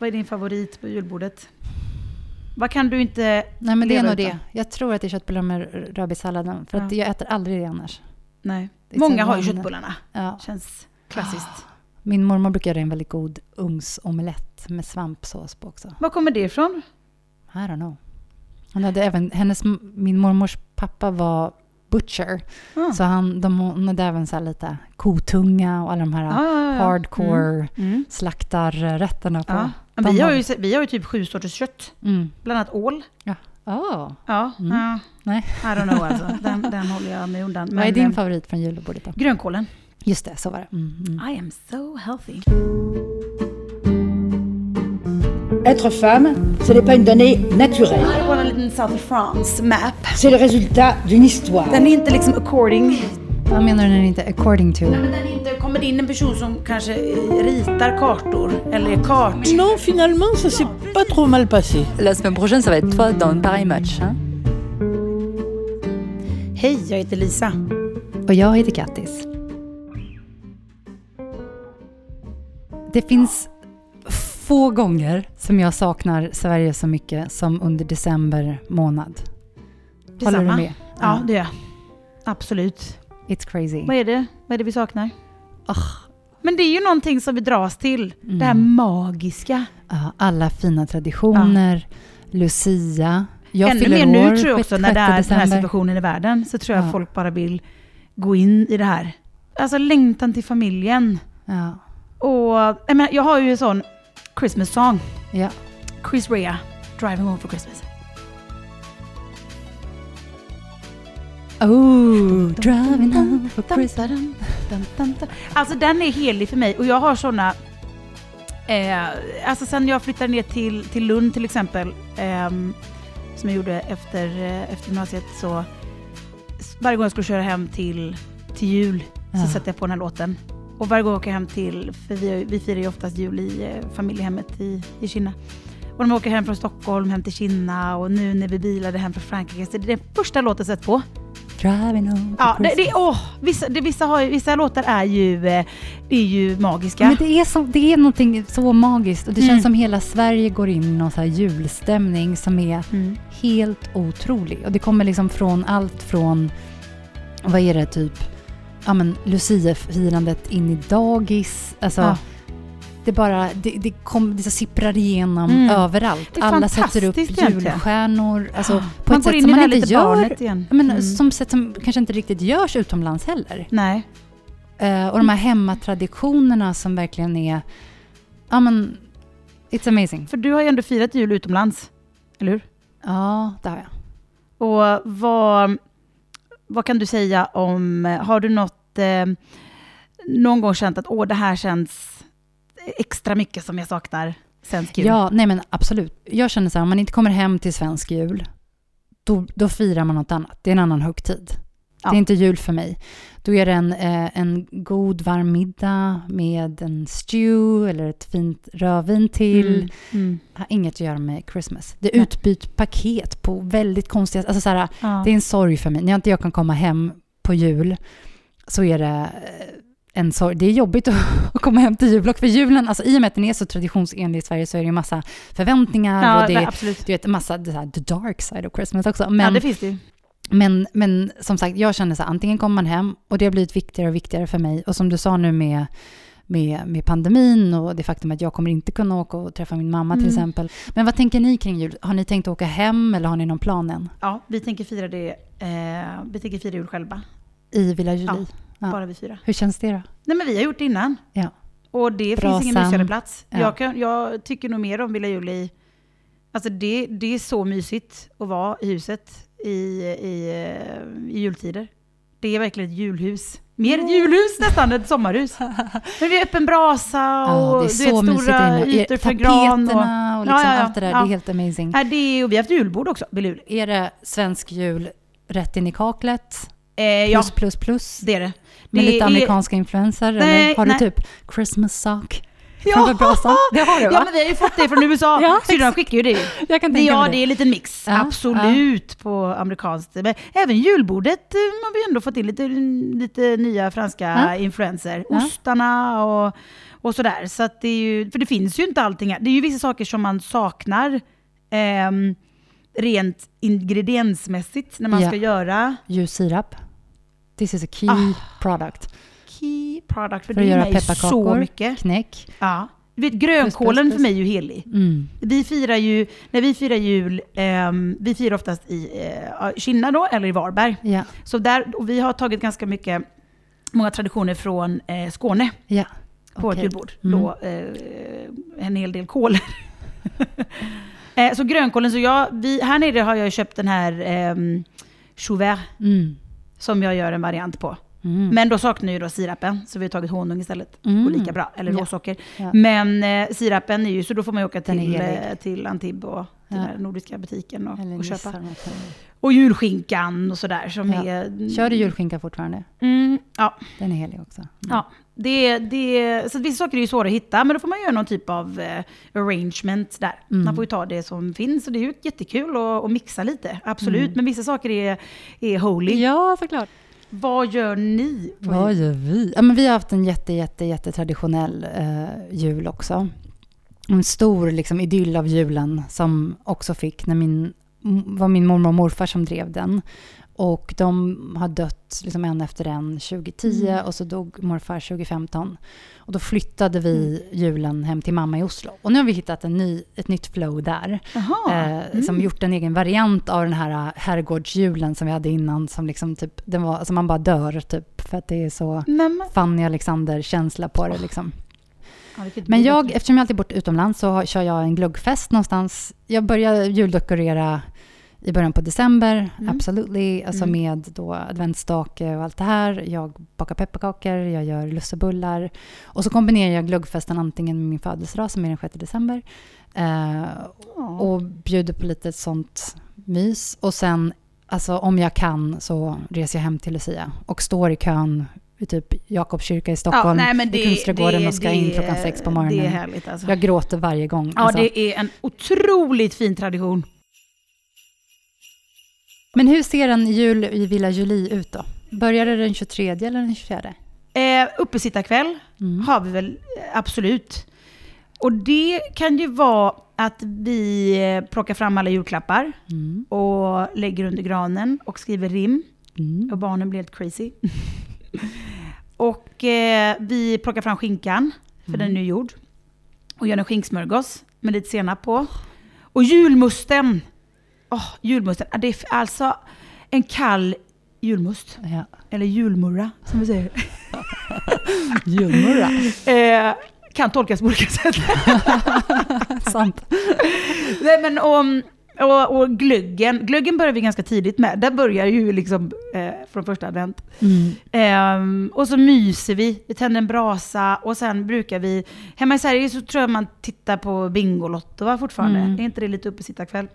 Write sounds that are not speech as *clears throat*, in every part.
Vad är din favorit på julbordet? Vad kan du inte Nej, men det är nog utan? det. Jag tror att det är köttbullar med rödbetssalladen. För att Ja. jag äter aldrig det annars. Nej. Det Många har ju köttbullarna. Ja. Känns klassiskt. Min mormor brukar göra en väldigt god ugnsomelett med svampsås på också. Var kommer det ifrån? I don't know. Hon hade även, hennes, min mormors pappa var butcher. Ah. Så han, de, hade även så här lite kotunga och alla de här Ja, ja, ja, ja. hardcore Mm. Mm. slaktarrätterna på. Ja. De Vi, har ju, vi har ju typ sju sorters kött. Mm. Bland annat ål. Oh. Ja, Mm. ja. Nej. I don't know alltså. Den, den håller jag mig undan. Vad är din eh, favorit från julbordet då? Grönkålen. Just det, så var det. Mm, mm. I am so healthy. Être femme, ce n'est pas une donnée naturelle. C'est le résultat d'une histoire. Den är inte liksom according. Vad menar inte according to? Men den är inte, kommer det in en person som kanske eh, ritar kartor eller är kart. Non, finalement, ça s'est pas trop mal passé. La semaine prochaine, ça va être toi dans une pareille match. Hein Hej, jag heter Lisa. Och jag heter Kattis. Det finns få gånger som jag saknar Sverige så mycket som under december månad. Håller du med? Ja, det gör jag. Absolut. It's crazy. Vad är det? Vad är det vi saknar? Ah. Men det är ju någonting som vi dras till. Mm. Det här magiska. Ja, alla fina traditioner, Lucia. Jag Ännu mer år nu tror jag också när det är 6 den här december. situationen i världen. Så tror jag Ja. folk bara vill gå in i det här. Alltså längtan till familjen. Ja, Och jag, menar, jag har ju en sån Christmas song. ja. Chris Rea, Driving Home for Christmas. Oh, driving home for Christmas. Alltså den är helig för mig och jag har såna Eh, alltså sen jag flyttade ner till, till Lund till exempel, ehm, som jag gjorde efter, eh, efter gymnasiet, så varje gång jag skulle köra hem till, till jul Ja. så sätter jag på den här låten. Och varje gång jag åker hem till, för vi, vi firar ju oftast jul i eh, familjehemmet i, i Kinna. Och man åker hem från Stockholm, hem till Kinna och nu när vi bilade hem från Frankrike, så det är den första låten jag sätter på. Driving home Ja, det, det, åh, vissa, det, vissa, har, vissa låtar är ju, eh, det är ju magiska. Men det är, så, det är någonting så magiskt och det Mm. känns som hela Sverige går in i någon så här julstämning som är Mm. helt otrolig. Och det kommer liksom från allt från, vad är det, typ, ja men Lucia-firandet in i dagis. Alltså, Ja. det bara, det, det, kom, det så sipprar igenom Mm. överallt. Alla sätter upp julstjärnor. Alltså, på man ett sätt som man inte gör. igen. Men Mm. Som sätt som kanske inte riktigt görs utomlands heller. Nej. Eh, och de här hemmatraditionerna som verkligen är, ja men, it's amazing. För du har ju ändå firat jul utomlands, eller hur? Ja, det har jag. Och vad, vad kan du säga om, eh, har du något, eh, någon gång känt att åh, det här känns extra mycket som jag saknar svensk jul? Ja, nej men absolut. Jag känner så här, om man inte kommer hem till svensk jul, då, då firar man något annat. Det är en annan högtid. Ja. Det är inte jul för mig. Då är det en, eh, en god varm middag med en stew eller ett fint rödvin till. Mm. Mm. Har inget att göra med Christmas. Det är Nej. utbyt paket på väldigt konstiga... Alltså så här, Ja. Det är en sorg för mig. När jag inte jag kan komma hem på jul så är det eh, en sorg. Det är jobbigt att *laughs* komma hem till jul. Och för julen, alltså i och med att den är så traditionsenlig i Sverige så är det ju massa förväntningar Ja, och det är absolut. du vet, massa det här, the dark side of Christmas också. ja, Men, det finns det. Men, men som sagt, jag känner så här, antingen kommer man hem och det har blivit viktigare och viktigare för mig. Och som du sa nu med, med, med pandemin och det faktum att jag kommer inte kunna åka och träffa min mamma till Mm. exempel. Men vad tänker ni kring jul? Har ni tänkt åka hem eller har ni någon plan än? Ja, vi tänker fira det, eh, vi tänker fira jul själva. I Villa Julie? Ja. Bara vi fyra. Hur känns det då? Nej men vi har gjort det innan. Ja. Och det finns ingen Brasan. mysigare plats. Ja. Jag, kan, jag tycker nog mer om Villa Juli. Alltså det, det är så mysigt att vara i huset i, i, eh, i jultider. Det är verkligen ett julhus. Mer ett julhus nästan än ett sommarhus. *laughs* Men vi har öppen brasa och Ja, det är du så vet, stora ytor för gran. Och, Tapeterna och liksom Ja, ja, ja. allt det där. Ja. Det är helt amazing. Nej, det är, och vi har haft julbord också, Villa Juli. Är det svensk jul rätt in i kaklet? Eh, ja, Plus, plus, plus? det är det. Med Det lite är- amerikanska influenser? Nej, eller har du nej. typ Christmas sock? Ja! Brasan? *laughs* Det har du va? Ja, men vi har ju fått det från USA. *laughs* Ja, Syrran skickar ju det. Jag kan Det, tänka ja, mig det är en liten mix. Ja, Absolut på amerikanskt. Men även julbordet eh, har vi ändå fått in lite, lite nya franska Ja. influenser. Ja. Ostarna och, och sådär. Så att det är ju, för det finns ju inte allting här. Det är ju vissa saker som man saknar ehm, rent ingrediensmässigt när man Ja. ska göra Ljussirap. This is a key Ah. product. Key product. För, För det är mig så mycket. knäck. Ja. Du vet, grönkålen Plus, plus, för mig är ju helig. Mm. Vi firar ju, när vi firar jul, ehm, vi firar oftast i eh, Kinna då, eller i Varberg. Ja, Så där, och vi har tagit ganska mycket, många traditioner från eh, Skåne ja. på Okej. ett julbord. Mm. Då, eh, en hel del kål. *laughs* eh, så grönkålen, så jag, vi, här nere har jag köpt den här eh, chouvert Mm. som jag gör en variant på. Mm. Men då saknar ju då sirapen, så vi har tagit honung istället. Mm. Och lika bra, eller råsocker. Ja. Men eh, sirapen är ju, så då får man ju åka till, eh, till Antibes och till Ja. den nordiska butiken och, Eller och köpa. Och julskinkan och sådär som Ja. är... Kör du julskinka fortfarande? Mm, ja. Den är helig också. Ja, det, det, så vissa saker är ju svåra att hitta, men då får man göra någon typ av eh, arrangement där. Mm. Man får ju ta det som finns, och det är ju jättekul att, att mixa lite, absolut. Mm. Men vissa saker är, är holy. Ja, såklart. Vad gör ni Vad gör vi? Ja, men vi har haft en jätte, jätte, jätte traditionell eh, jul också. En stor liksom, idyll av julen som också fick när min, var min mormor och morfar som drev den. Och de har dött liksom en efter en 2010 Mm. och så dog morfar 2015. Och då flyttade vi Mm. julen hem till mamma i Oslo. Och nu har vi hittat en ny, ett nytt flow där. Jaha. Eh, Som gjort en egen variant av den här äh, herrgårdsjulen som vi hade innan. Som liksom typ, den var, alltså man bara dör typ. För att det är så men, Fanny Alexander-känsla på det liksom. Men jag, eftersom jag alltid är borta utomlands så har- kör jag en glöggfest någonstans. Jag börjar juldekorera i början på december, Mm. absolutely. Alltså Mm. med då adventsstake och allt det här. Jag bakar pepparkakor, jag gör lussebullar. Och så kombinerar jag glöggfesten antingen med min födelsedag som är den 6 december. Eh, Ja. och bjuder på lite sånt mys. Och sen, alltså om jag kan så reser jag hem till Lucia och står i kön i typ Jakobskyrka i Stockholm, nej, men i Kungsträdgården och ska in klockan sex på morgonen. Det är härligt alltså. Jag gråter varje gång. Ja, alltså. det är en otroligt fin tradition. Men hur ser en jul i Villa Julie ut då? Börjar det den 23 eller den 24? Eh, uppesittarkväll Mm. har vi väl eh, absolut. Och det kan ju vara att vi eh, plockar fram alla julklappar Mm. och lägger under granen och skriver rim. Mm. Och barnen blir helt crazy. *laughs* och eh, vi plockar fram skinkan, för den är nu gjord. Och gör en skinksmörgås med lite senap på. Och julmusten! Åh, julmusten. Det är alltså en kall julmust. Ja. Eller julmurra, som vi säger. *laughs* Julmurra. Eh, kan tolkas på olika sätt. *laughs* Sant. Nej, men om, och, och glöggen. Glöggen börjar vi ganska tidigt med. Där börjar ju liksom eh, från första advent. Mm. Ehm, och så myser vi, vi tänder en brasa och sen brukar vi... Hemma i Sverige så tror jag man tittar på Bingolotto va, fortfarande. Mm. Är inte det lite uppesittarkväll?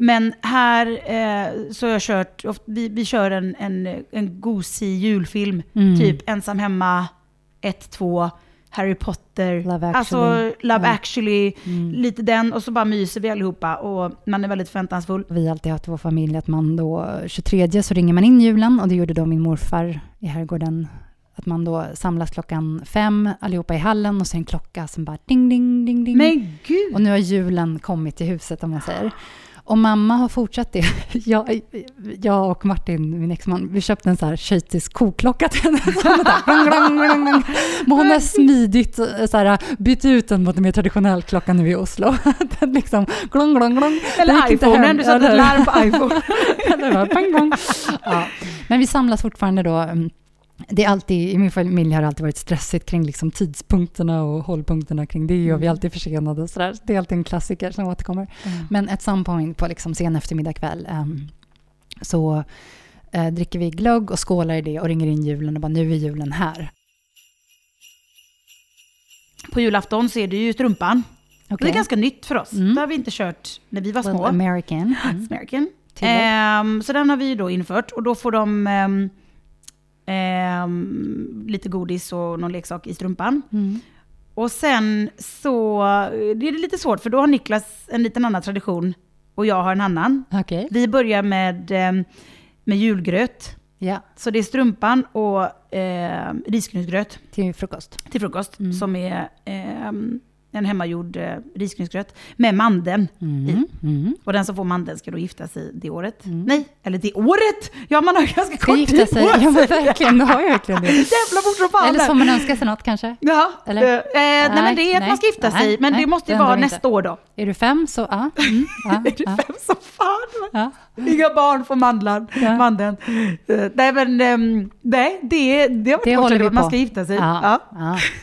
Men här eh, så har jag kört, vi, vi kör en, en, en gosig julfilm. Mm. Typ Ensam hemma, 1, 2, Harry Potter. Love actually. Alltså Love Ja. actually, Mm. lite den. Och så bara myser vi allihopa och man är väldigt förväntansfull. Vi har alltid haft i vår familj att man då 23 så ringer man in julen och det gjorde då min morfar i herrgården. Att man då samlas klockan fem allihopa i hallen och så är en klocka som bara ding, ding, ding, ding. Men gud! Och nu har julen kommit till huset om man säger. Och mamma har fortsatt det. *laughs* Jag, jag och Martin, min exman, vi köpte en så här schweizisk koklocka till henne. *laughs* Men hon har smidigt eh, så här, bytt ut den mot en mer traditionell klocka nu i Oslo. *laughs* Den liksom glong, glong, glong. Eller iPhonen, hem. du satte ett larm på iPhone. Ja. Men vi samlas fortfarande då. Mm, Det är alltid, I min familj har det alltid varit stressigt kring liksom tidspunkterna och hållpunkterna kring det och vi är alltid försenade och sådär. Det är alltid en klassiker som återkommer. Men at some point på liksom sen eftermiddag kväll ehm, så eh, dricker vi glögg och skålar i det och ringer in julen och bara nu är julen här. På julafton så är det ju strumpan. Det Okej. är ganska nytt för oss. Mm. Det har vi inte kört när vi var Well, små. American. Mm. *laughs* American. Ehm, så den har vi då infört och då får de ehm, ehm, lite godis och någon leksak i strumpan. Mm. Och sen så det är lite svårt för då har Niklas en liten annan tradition och jag har en annan. Okej. Vi börjar med, ehm, med julgröt. Ja, Så det är strumpan och eh, risgrynsgröt till frukost. till frukost. Mm. Som är eh, en hemmagjord eh, risgrynsgröt med mandeln i. Mm. Mm. Och den som får mandeln ska då gifta sig det året. Mm. Nej, eller det året! Ja, man har ganska Ska kort gifta tid sig. på Ja men verkligen, du har ju verkligen det. *laughs* Jävla fort som fan! Eller så får man önska sig något kanske. Ja, Eller? eh, eh, nej, men det är att nej, man ska gifta sig, nej, men nej, det måste ju det vara ändrar inte. nästa år då. Är du fem så ja. *laughs* Mm. ja, Är du ja, fem som fan? ja. Inga barn får mandlar, Ja. mandeln. Eh, nej men, ehm, nej, det, det har varit Det håller vi man ska gifta sig. Ja, Ja.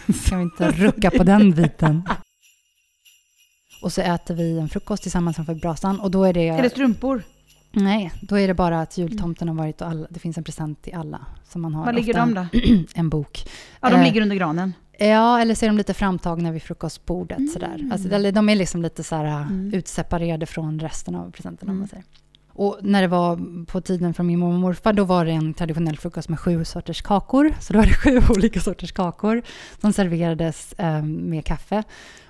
ja. Ska vi inte rucka på den biten. *laughs* Och så äter vi en frukost tillsammans framför brasan och då är det... Är det strumpor? Nej, då är det bara att jultomten har varit och alla, det finns en present till alla. Som man har Var ligger de då? *clears throat* En, bok. Ja, de Eh, ligger under granen. Ja, eller så är de lite framtagna vid frukostbordet. Sådär. Alltså, de är liksom lite så här, Mm. utseparerade från resten av presenterna. Säger. Och när det var på tiden från min mormor och morfar, då var det en traditionell frukost med sju sorters kakor. Så då var det *laughs* sju olika sorters kakor som serverades eh, med kaffe.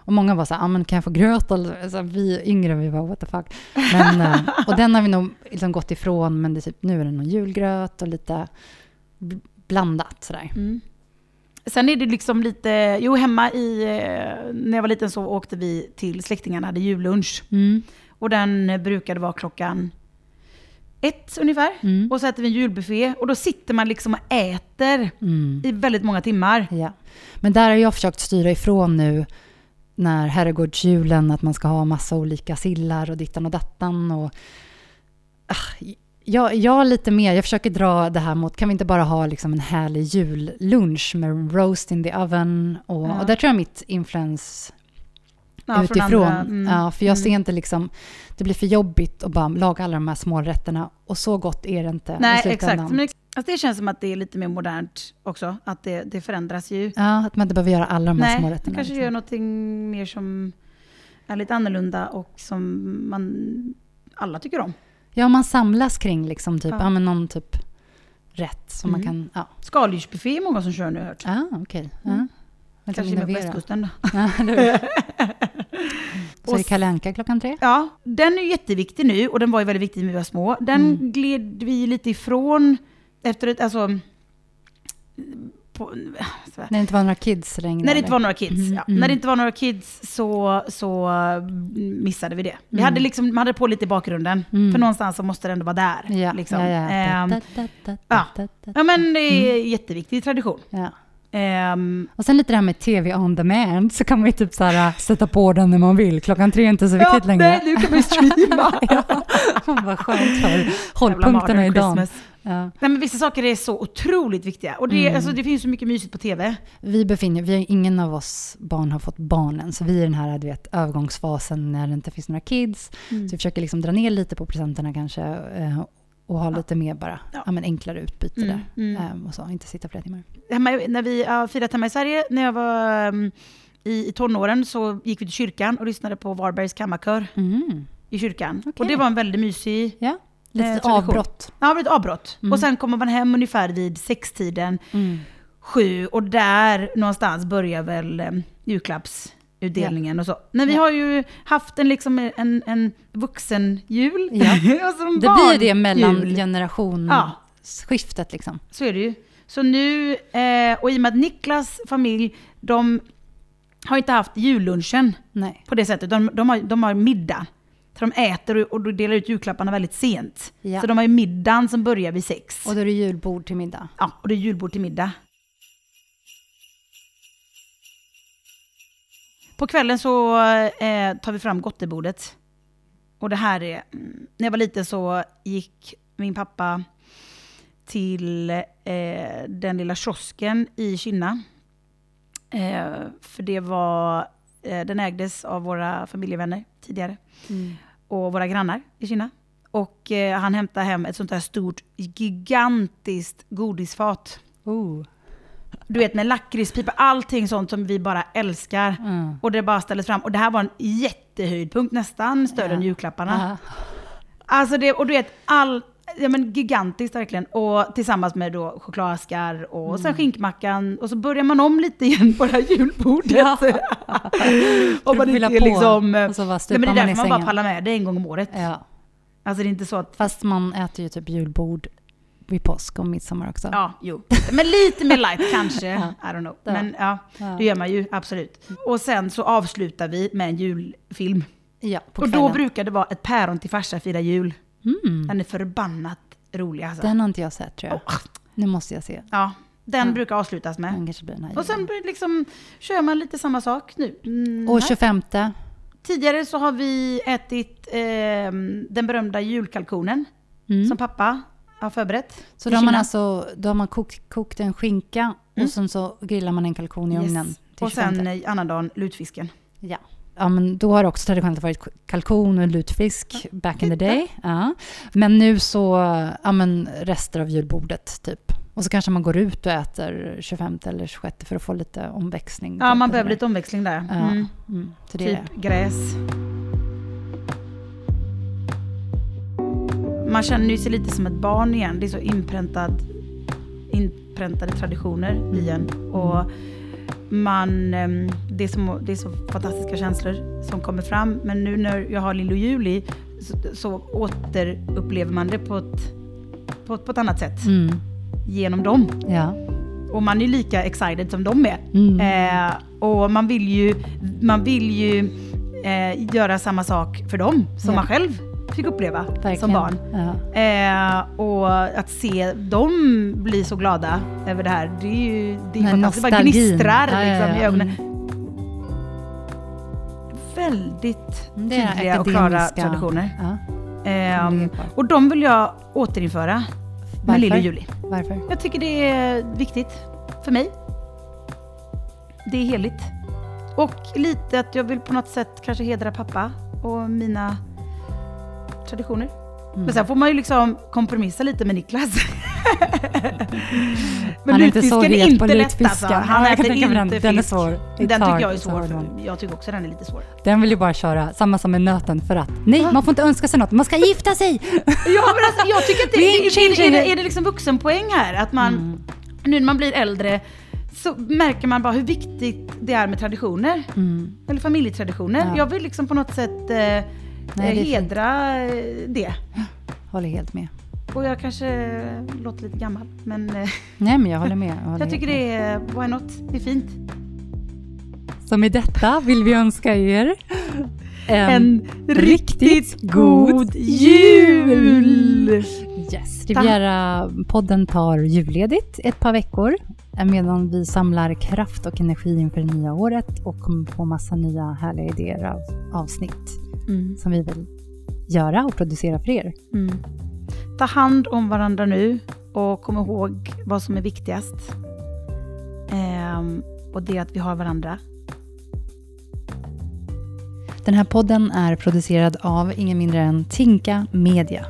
Och många var så här, ah, men kan jag få gröt? Alltså, vi yngre, vi var what the fuck. Men, eh, och den har vi nog liksom gått ifrån, men det är typ, nu är det någon julgröt och lite bl- blandat sådär. Mm. Sen är det liksom lite, jo hemma i, eh, när jag var liten så åkte vi till släktingarna, hade jullunch. Mm. Och den eh, brukade vara klockan ett ungefär. Mm. Och så äter vi en julbuffé och då sitter man liksom och äter Mm. i väldigt många timmar. Ja. Men där har jag försökt styra ifrån nu när herrgårdsjulen, att man ska ha massa olika sillar och dittan och dattan. Och, ah, jag, jag lite mer, jag försöker dra det här mot, kan vi inte bara ha liksom en härlig jullunch med roast in the oven? Och, Ja. och där tror jag mitt influens Ja, från utifrån. mm, Ja, för jag ser mm. inte liksom, det blir för jobbigt att bara laga alla de här små rätterna och så gott är det inte Nej, exakt. Alltså det känns som att det är lite mer modernt också. Att det, det förändras ju. Ja, att man inte behöver göra alla de här Nej, små man rätterna. kanske liksom. gör någonting mer som är lite annorlunda och som man alla tycker om. Ja, man samlas kring liksom typ, Ja. ja. men någon typ rätt som man Mm. kan, ja. Skaldjursbuffé är många som kör nu har jag hört. Ah, okej. Ja. Mm. Vänta, Kanske mer på västkusten då. Ja? *laughs* *laughs* Så är Och det Kalle Anka klockan tre? Ja, den är jätteviktig nu och den var ju väldigt viktig när vi var små. Den Mm. gled vi lite ifrån efter ett, alltså... På. När det inte var några kids längre? När det inte var några kids, Mhm, ja. mm. När det inte var några kids så, så mm, missade vi det. Vi Mm. hade liksom, man hade på lite i bakgrunden. Mm. För någonstans så måste det ändå vara där. Ja, liksom. ja, ja. Ehm, Da, da, da, ja. ja men det är Mm. en jätteviktig tradition. ja. Ehm, Och sen lite det här med tv on demand, så kan man ju typ så här, sätta på den när man vill. Klockan tre är inte så ja, viktigt längre. nej, nu kan vi streama. *laughs* ja, vad skönt för hållpunkterna i dagen. Ja. Nej, men vissa saker är så otroligt viktiga. Och det, Mm. alltså, det finns så mycket mysigt på tv. Vi befinner vi har, ingen av oss barn har fått barnen, så vi är i den här du vet, övergångsfasen när det inte finns några kids. Mm. Så vi försöker liksom dra ner lite på presenterna kanske eh, och ha Ja. lite mer bara, Ja. ja. men enklare utbyte Mm, där. mm. Ehm, och så, inte sitta flera timmar. hemma, när vi har firat hemma i Sverige, när jag var um, i, i tonåren, så gick vi till kyrkan och lyssnade på Varbergs kammarkör Mm. i kyrkan. Okej. Och det var en väldigt mysig Ja, lite Eh, tradition. avbrott. Ja, det ett avbrott. Mm. Och sen kommer man hem ungefär vid sextiden, Mm. sju, och där någonstans börjar väl um, julklappsutdelningen och så. Men vi har ju haft en, liksom, en, en vuxen jul Ja. *laughs* Det blir det mellan generationsskiftet Ja. liksom. Så är det ju. Så nu, eh, och i och med att Niklas familj, de har inte haft jullunchen Nej. på det sättet. De, de, har, de har middag. Så de äter och, delar ut julklapparna väldigt sent. Ja. Så de har ju middagen som börjar vid sex. Och då är det julbord till middag. Ja, och det är julbord till middag. På kvällen så eh, tar vi fram gottebordet. Och det här är, mm, när jag var liten så gick min pappa till eh, den lilla kiosken i Kinna. Eh, för det var, eh, den ägdes av våra familjevänner tidigare och våra grannar i Kina. Och eh, han hämtade hem ett sånt här stort, gigantiskt godisfat. Oh. Du vet med lakritspipa, allting sånt som vi bara älskar. Mm. Och det bara ställdes fram. Och det här var en jättehöjdpunkt, nästan större än julklapparna. Ja. Alltså det, och du vet, all, ja men gigantiskt verkligen. Och tillsammans med då chokladaskar och Mm. sen skinkmackan. Och så börjar man om lite igen på det här julbordet. Ja. *laughs* och man inte är liksom... och så bara ja, stupar men det är man därför man bara sängen. pallar med det en gång om året. Ja. Alltså det är inte så att... Fast man äter ju typ julbord vid påsk och midsommar också. Ja, jo. Men lite mer light kanske. *laughs* Ja. I don't know. Men ja, Ja. det gör man ju absolut. Och sen så avslutar vi med en julfilm. Ja, Och då brukar det vara ett päron till farsa firar jul. Mm. Den är förbannat rolig alltså. Den har inte jag sett tror jag. Åh. Nu måste jag se. Ja, den Ja. brukar avslutas med. Den kanske blir den Och sen liksom, kör man lite samma sak nu. Mm, Och här. 25. Tidigare så har vi ätit ehm, den berömda julkalkonen Mm. som pappa har förberett. Så då har man alltså då har man kokt, kokt en skinka Mm. och sen så grillar man en kalkon i Yes. ugnen. Och sen 25. eh, annandagen lutfisken. Ja. Ja, men då har det också traditionellt varit kalkon och lutfisk back in the day. Ja. Men nu så, ja men rester av julbordet typ. Och så kanske man går ut och äter 25 eller 26 för att få lite omväxling. Ja, typ, man och behöver lite omväxling där. Ja. Mm. Mm. Så det Typ gräs. Man känner ju sig lite som ett barn igen. Det är så inpräntad, inpräntade traditioner i en. Och man, ehm, det, är så, det är så fantastiska känslor som kommer fram. Men nu när jag har Lill och Juli så, så återupplever man det på ett, på, på ett annat sätt. Mm. Genom dem. Ja. Och man är lika excited som de är. Mm. Eh, och man vill ju, man vill ju eh, göra samma sak för dem som Ja. man själv fick uppleva Verkligen. som barn. Ja. Eh, och att se dem bli så glada över det här, det är ju det är fantastiskt. Det bara gnistrar liksom, i ögonen. Mm. Väldigt tydliga och klara traditioner. Ja. Kvar. och de vill jag återinföra med Varför? Lill och Juli. Varför? Jag tycker det är viktigt för mig. Det är heligt. Och lite att jag vill på något sätt kanske hedra pappa och mina traditioner. Mm. Men sen får man ju liksom kompromissa lite med Niklas. *laughs* Men Han är inte så het inte på lätt lutfisken. alltså. Han Ja, äter inte den. Den är fisk. svår. Den tycker jag är svår. För, jag tycker också den är lite svår. Den vill ju bara köra samma som med nöten för att nej, man får inte önska sig något, man ska gifta sig! Ja men alltså jag tycker att det, är är, det, är det liksom vuxenpoäng här? Att man, Mm. nu när man blir äldre så märker man bara hur viktigt det är med traditioner. Mm. Eller familjetraditioner. Ja. Jag vill liksom på något sätt eh, det eh, fint. hedra eh, det. Håller helt med. Och jag kanske låter lite gammal, men eh, Nej men jag håller med. Jag, *laughs* håller jag tycker helt det är, why not? Det är fint. med. Så med detta vill vi önska er En riktigt god jul! Yes, Riviera-podden tar julledigt ett par veckor medan vi samlar kraft och energi inför det nya året och kommer få massa nya härliga idéer av avsnitt Mm. som vi vill göra och producera för er. Mm. Ta hand om varandra nu och kom ihåg vad som är viktigast. Ehm, och det är att vi har varandra. Den här podden är producerad av ingen mindre än Tinka Media.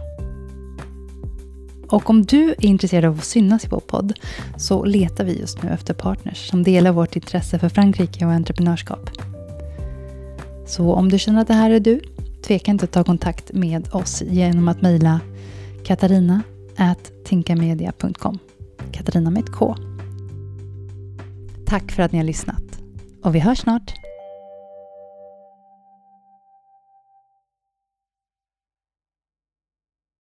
Och om du är intresserad av att synas i vår podd så letar vi just nu efter partners som delar vårt intresse för Frankrike och entreprenörskap. Så om du känner att det här är du, tveka inte att ta kontakt med oss genom att mejla katarina tinkamedia.com. Katarina med ett K. Tack för att ni har lyssnat och vi hörs snart.